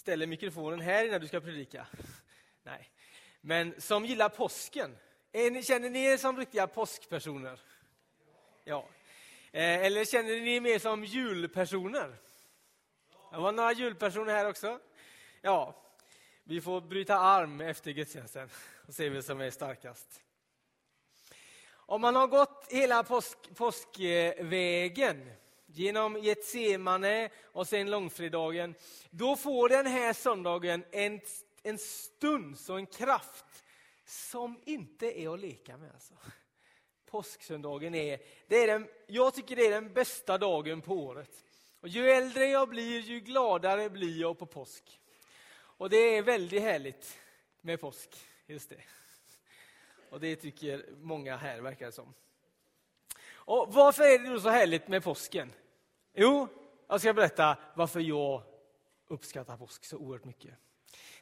ställer mikrofonen här innan du ska predika. Nej. Men som gillar påsken. känner ni er som riktiga påskpersoner? Ja. Eh, eller känner ni er mer som julpersoner? Det var några julpersoner här också. Ja, vi får bryta arm efter gudstjänsten och se vem som är starkast. Om man har gått hela påsk, påskvägen genom Getsemane och sen långfredagen, då får den här söndagen en, en stund och en kraft som inte är att leka med. Alltså. Påsksöndagen är, det är den, jag tycker det är den bästa dagen på året. Och ju äldre jag blir, ju gladare blir jag på påsk. Och det är väldigt härligt med påsk, just det. Och det tycker många här, verkar det som. Och varför är det då så härligt med påsken? Jo, jag ska berätta varför jag uppskattar påsk så oerhört mycket.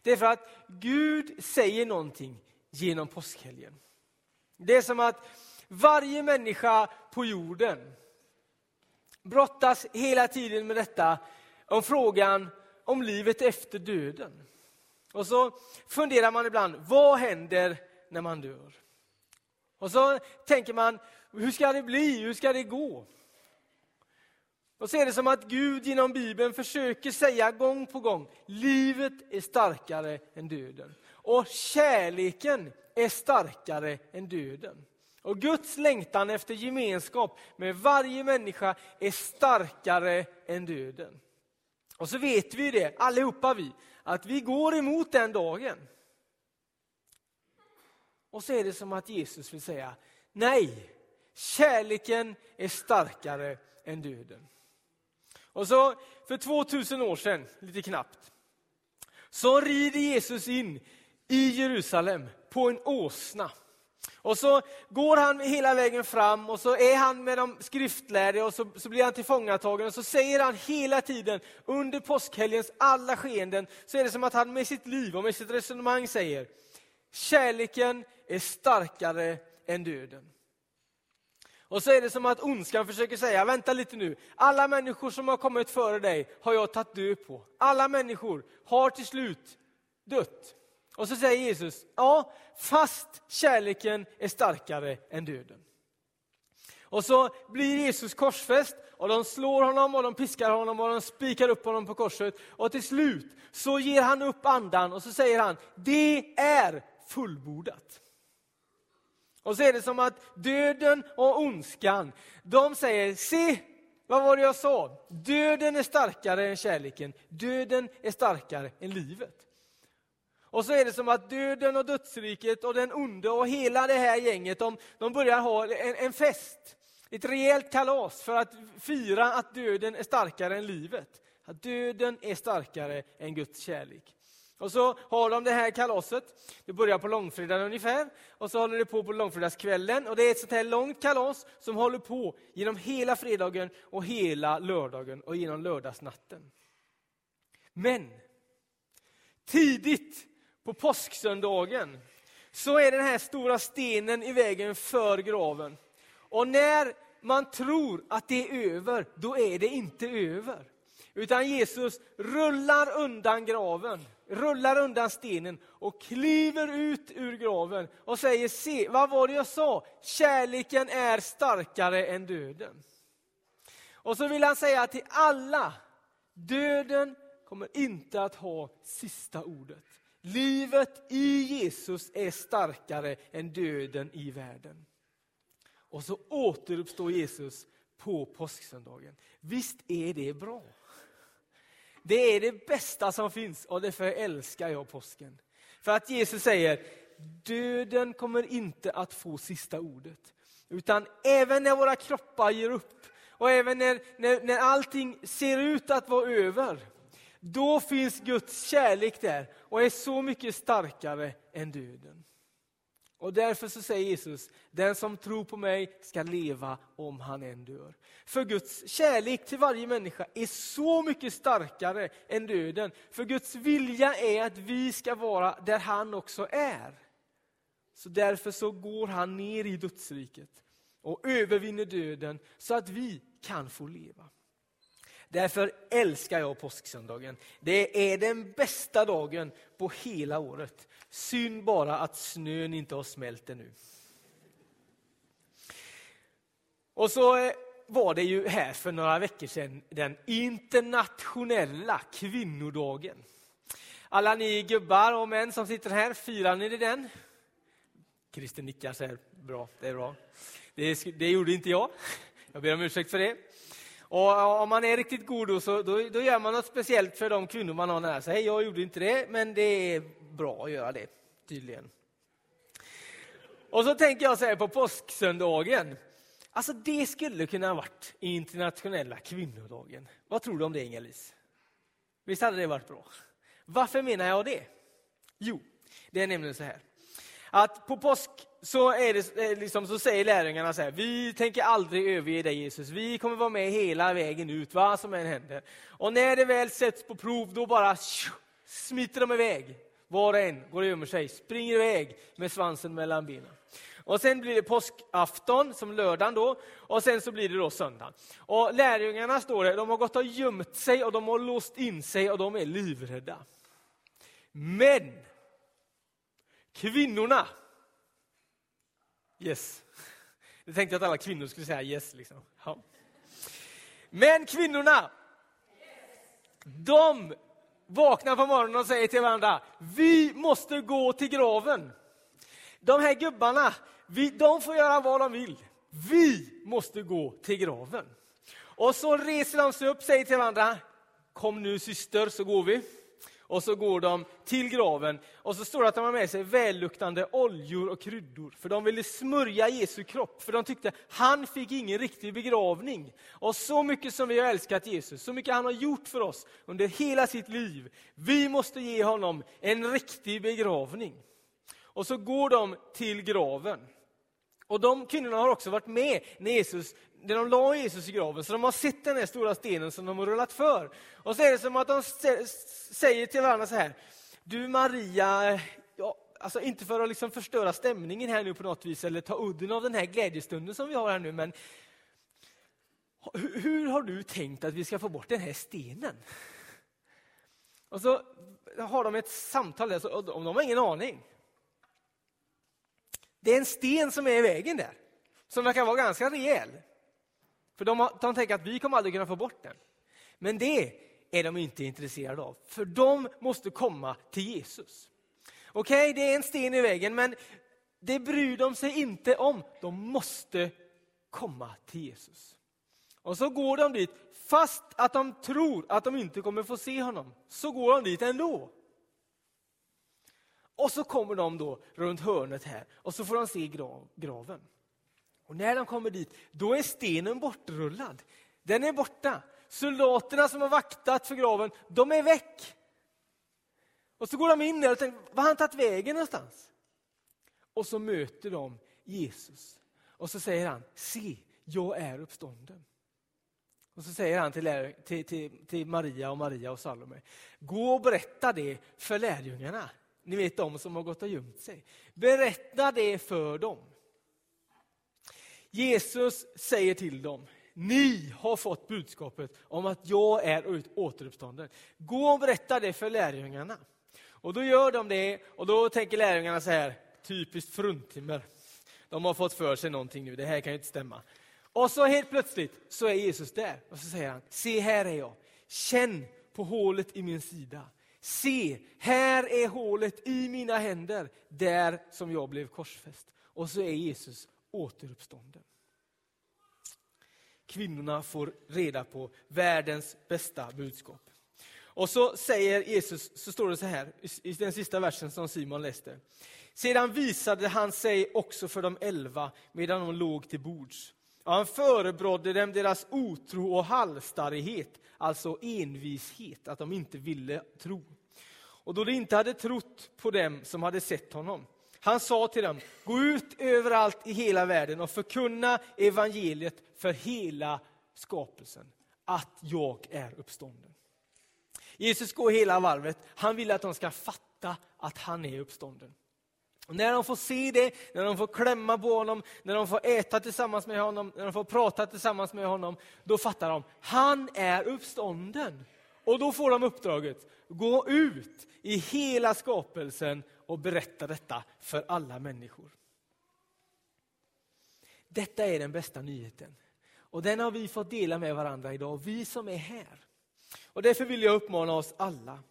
Det är för att Gud säger någonting genom påskhelgen. Det är som att varje människa på jorden brottas hela tiden med detta om frågan om livet efter döden. Och så funderar man ibland, vad händer när man dör? Och så tänker man, hur ska det bli? Hur ska det gå? Och så är det som att Gud genom Bibeln försöker säga gång på gång, livet är starkare än döden. Och kärleken är starkare än döden. Och Guds längtan efter gemenskap med varje människa är starkare än döden. Och så vet vi det, allihopa vi, att vi går emot den dagen. Och så är det som att Jesus vill säga, nej, kärleken är starkare än döden. Och så för 2000 år sedan, lite knappt, så rider Jesus in i Jerusalem på en åsna. Och så går han hela vägen fram och så är han med de skriftlärde och så, så blir han tillfångatagen och så säger han hela tiden under påskhelgens alla skeenden så är det som att han med sitt liv och med sitt resonemang säger kärleken är starkare än döden. Och så är det som att ondskan försöker säga, vänta lite nu, alla människor som har kommit före dig har jag tagit död på. Alla människor har till slut dött. Och så säger Jesus, ja, fast kärleken är starkare än döden. Och så blir Jesus korsfäst och de slår honom och de piskar honom och de spikar upp honom på korset. Och till slut så ger han upp andan och så säger han, det är fullbordat. Och så är det som att döden och ondskan, de säger, se, vad var det jag sa? Döden är starkare än kärleken, döden är starkare än livet. Och så är det som att döden och dödsriket och den onde och hela det här gänget, de, de börjar ha en, en fest. Ett rejält kalas för att fira att döden är starkare än livet. Att döden är starkare än Guds kärlek. Och så har de det här kalaset. Det börjar på långfredagen ungefär. Och så håller det på på långfredagskvällen. Och det är ett sånt här långt kalas som håller på genom hela fredagen och hela lördagen och genom lördagsnatten. Men tidigt på påsksöndagen så är den här stora stenen i vägen för graven. Och när man tror att det är över, då är det inte över. Utan Jesus rullar undan graven, rullar undan stenen och kliver ut ur graven och säger, se, vad var det jag sa? Kärleken är starkare än döden. Och så vill han säga till alla, döden kommer inte att ha sista ordet. Livet i Jesus är starkare än döden i världen. Och så återuppstår Jesus på påsksöndagen. Visst är det bra? Det är det bästa som finns och därför älskar jag påsken. För att Jesus säger, döden kommer inte att få sista ordet. Utan även när våra kroppar ger upp och även när, när, när allting ser ut att vara över, då finns Guds kärlek där och är så mycket starkare än döden. Och därför så säger Jesus, den som tror på mig ska leva om han än dör. För Guds kärlek till varje människa är så mycket starkare än döden. För Guds vilja är att vi ska vara där han också är. Så därför så går han ner i dödsriket och övervinner döden så att vi kan få leva. Därför älskar jag påsksöndagen. Det är den bästa dagen på hela året. Synd bara att snön inte har smält ännu. Och så eh, var det ju här för några veckor sedan den internationella kvinnodagen. Alla ni gubbar och män som sitter här, firar ni den? Christer nickar så här, bra, det är bra. Det, det gjorde inte jag. Jag ber om ursäkt för det. Och om man är riktigt god då, så, då, då, gör man något speciellt för de kvinnor man har nära sig. Jag gjorde inte det, men det är bra att göra det, tydligen. Och så tänker jag så här på påsksöndagen. Alltså det skulle kunna ha varit internationella kvinnodagen. Vad tror du om det, Inga-Lis? Visst hade det varit bra? Varför menar jag det? Jo, det är nämligen så här. Att på påsk så, är det, eh, liksom, så säger lärjungarna så här, vi tänker aldrig överge dig Jesus, vi kommer vara med hela vägen ut, vad som än händer. Och när det väl sätts på prov, då bara smiter de iväg. Var och en går och gömmer sig, springer iväg med svansen mellan benen. Och sen blir det påskafton, som lördagen då, och sen så blir det då söndagen. Och lärjungarna står där, de har gått och gömt sig och de har låst in sig och de är livrädda. Men kvinnorna, yes. Det tänkte jag att alla kvinnor skulle säga yes. Liksom. Ja. Men kvinnorna, de vaknar på morgonen och säger till varandra, vi måste gå till graven. De här gubbarna, vi, de får göra vad de vill. Vi måste gå till graven. Och så reser de sig upp och säger till varandra, kom nu syster så går vi. Och så går de till graven och så står det att de har med sig välluktande oljor och kryddor. För de ville smörja Jesu kropp, för de tyckte han fick ingen riktig begravning. Och så mycket som vi har älskat Jesus, så mycket han har gjort för oss under hela sitt liv. Vi måste ge honom en riktig begravning. Och så går de till graven. Och de kvinnorna har också varit med när, Jesus, när de la Jesus i graven, så de har sett den här stora stenen som de har rullat för. Och så är det som att de säger till varandra så här, du Maria, ja, alltså inte för att liksom förstöra stämningen här nu på något vis, eller ta udden av den här glädjestunden som vi har här nu, men hur, hur har du tänkt att vi ska få bort den här stenen? Och så har de ett samtal där, och de har ingen aning. Det är en sten som är i vägen där, som verkar vara ganska rejäl. För de, de tänker att vi kommer aldrig kunna få bort den. Men det är de inte intresserade av, för de måste komma till Jesus. Okej, okay, det är en sten i vägen, men det bryr de sig inte om. De måste komma till Jesus. Och så går de dit, fast att de tror att de inte kommer få se honom, så går de dit ändå. Och så kommer de då runt hörnet här och så får de se graven. Och när de kommer dit, då är stenen bortrullad. Den är borta. Soldaterna som har vaktat för graven, de är väck. Och så går de in där och tänker, var har han tagit vägen någonstans? Och så möter de Jesus. Och så säger han, se, jag är uppstånden. Och så säger han till, till, till, till Maria och Maria och Salome, gå och berätta det för lärjungarna. Ni vet de som har gått och gömt sig. Berätta det för dem. Jesus säger till dem, ni har fått budskapet om att jag är återuppstånden. Gå och berätta det för lärjungarna. Och då gör de det och då tänker lärjungarna så här, typiskt fruntimmer. De har fått för sig någonting nu, det här kan ju inte stämma. Och så helt plötsligt så är Jesus där och så säger han, se här är jag. Känn på hålet i min sida. Se, här är hålet i mina händer, där som jag blev korsfäst. Och så är Jesus återuppstånden. Kvinnorna får reda på världens bästa budskap. Och så säger Jesus, så står det så här i den sista versen som Simon läste. Sedan visade han sig också för de elva medan de låg till bords. Och han förebrådde dem deras otro och halvstarrighet, alltså envishet, att de inte ville tro. Och då de inte hade trott på dem som hade sett honom, han sa till dem, gå ut överallt i hela världen och förkunna evangeliet för hela skapelsen, att jag är uppstånden. Jesus går hela varvet, han vill att de ska fatta att han är uppstånden. När de får se det, när de får klämma på honom, när de får äta tillsammans med honom, när de får prata tillsammans med honom, då fattar de, han är uppstånden. Och då får de uppdraget, gå ut i hela skapelsen och berätta detta för alla människor. Detta är den bästa nyheten. Och den har vi fått dela med varandra idag, vi som är här. Och därför vill jag uppmana oss alla.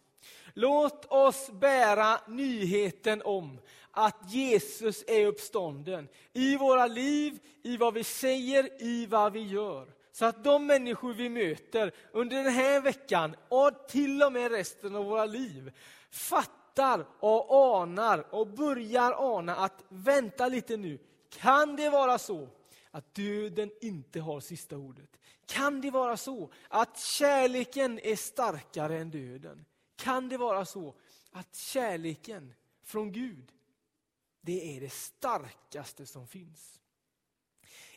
Låt oss bära nyheten om att Jesus är uppstånden i våra liv, i vad vi säger, i vad vi gör. Så att de människor vi möter under den här veckan och till och med resten av våra liv fattar och anar och börjar ana att vänta lite nu. Kan det vara så att döden inte har sista ordet? Kan det vara så att kärleken är starkare än döden? Kan det vara så att kärleken från Gud, det är det starkaste som finns?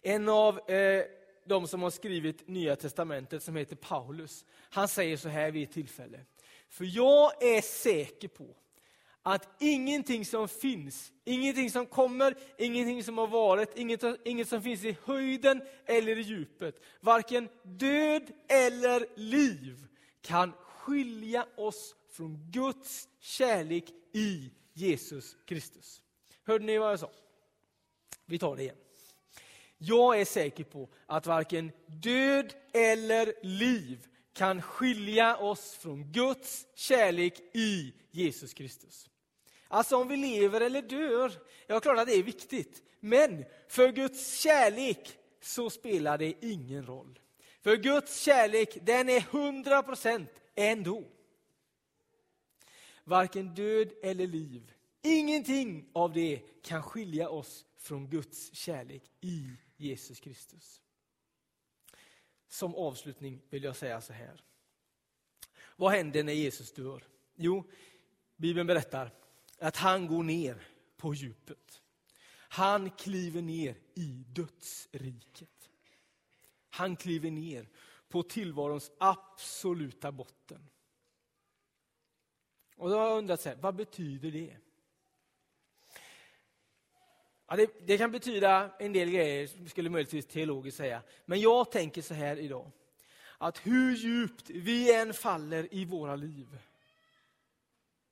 En av eh, de som har skrivit Nya Testamentet, som heter Paulus, han säger så här vid ett tillfälle. För jag är säker på att ingenting som finns, ingenting som kommer, ingenting som har varit, inget, inget som finns i höjden eller i djupet, varken död eller liv kan skilja oss från Guds kärlek i Jesus Kristus. Hörde ni vad jag sa? Vi tar det igen. Jag är säker på att varken död eller liv kan skilja oss från Guds kärlek i Jesus Kristus. Alltså om vi lever eller dör, ja klart att det är viktigt. Men för Guds kärlek så spelar det ingen roll. För Guds kärlek, den är 100 procent ändå. Varken död eller liv, ingenting av det kan skilja oss från Guds kärlek i Jesus Kristus. Som avslutning vill jag säga så här. Vad händer när Jesus dör? Jo, Bibeln berättar att han går ner på djupet. Han kliver ner i dödsriket. Han kliver ner på tillvarons absoluta botten. Och då har jag undrat, så här, vad betyder det? Ja, det, det, kan betyda en del grejer, skulle möjligtvis teologiskt säga. Men jag tänker så här idag. Att hur djupt vi än faller i våra liv,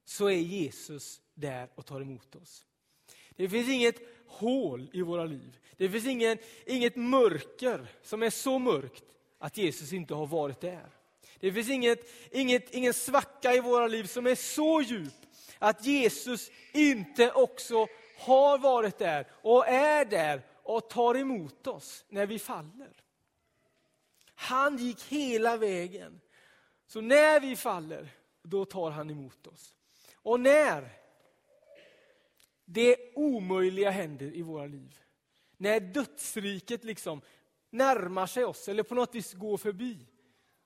så är Jesus där och tar emot oss. Det finns inget hål i våra liv. Det finns ingen, inget mörker som är så mörkt att Jesus inte har varit där. Det finns inget, inget, ingen svacka i våra liv som är så djup att Jesus inte också har varit där och är där och tar emot oss när vi faller. Han gick hela vägen. Så när vi faller, då tar han emot oss. Och när det omöjliga händer i våra liv, när dödsriket liksom närmar sig oss eller på något vis går förbi,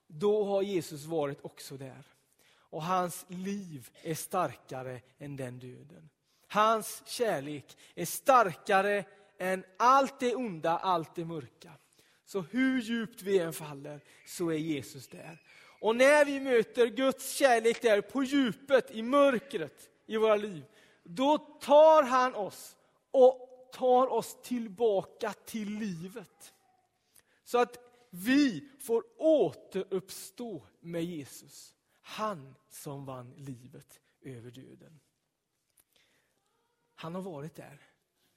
då har Jesus varit också där. Och hans liv är starkare än den döden. Hans kärlek är starkare än allt det onda, allt det mörka. Så hur djupt vi än faller så är Jesus där. Och när vi möter Guds kärlek där på djupet, i mörkret i våra liv, då tar han oss och tar oss tillbaka till livet. Så att vi får återuppstå med Jesus. Han som vann livet över döden. Han har varit där.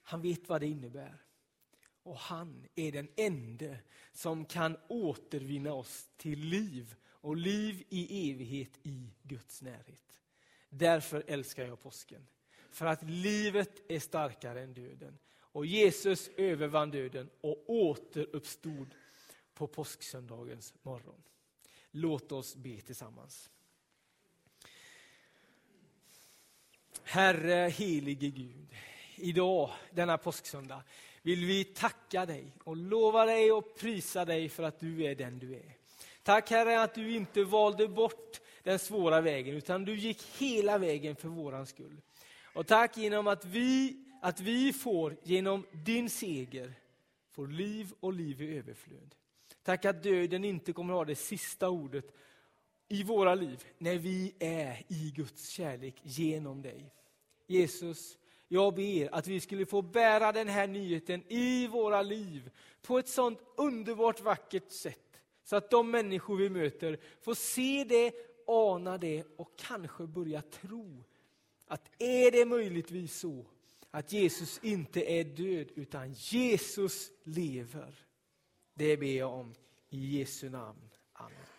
Han vet vad det innebär. Och han är den ende som kan återvinna oss till liv och liv i evighet i Guds närhet. Därför älskar jag påsken. För att livet är starkare än döden. Och Jesus övervann döden och återuppstod på påsksöndagens morgon. Låt oss be tillsammans. Herre helige Gud, idag, denna påsksöndag, vill vi tacka dig och lova dig och prisa dig för att du är den du är. Tack Herre att du inte valde bort den svåra vägen, utan du gick hela vägen för våran skull. Och tack genom att vi, att vi får, genom din seger, får liv och liv i överflöd. Tack att döden inte kommer att ha det sista ordet i våra liv när vi är i Guds kärlek genom dig. Jesus, Jag ber att vi skulle få bära den här nyheten i våra liv på ett sånt underbart vackert sätt. Så att de människor vi möter får se det, ana det och kanske börja tro att är det möjligtvis så att Jesus inte är död utan Jesus lever. Det ber jag om i Jesu namn. Amen.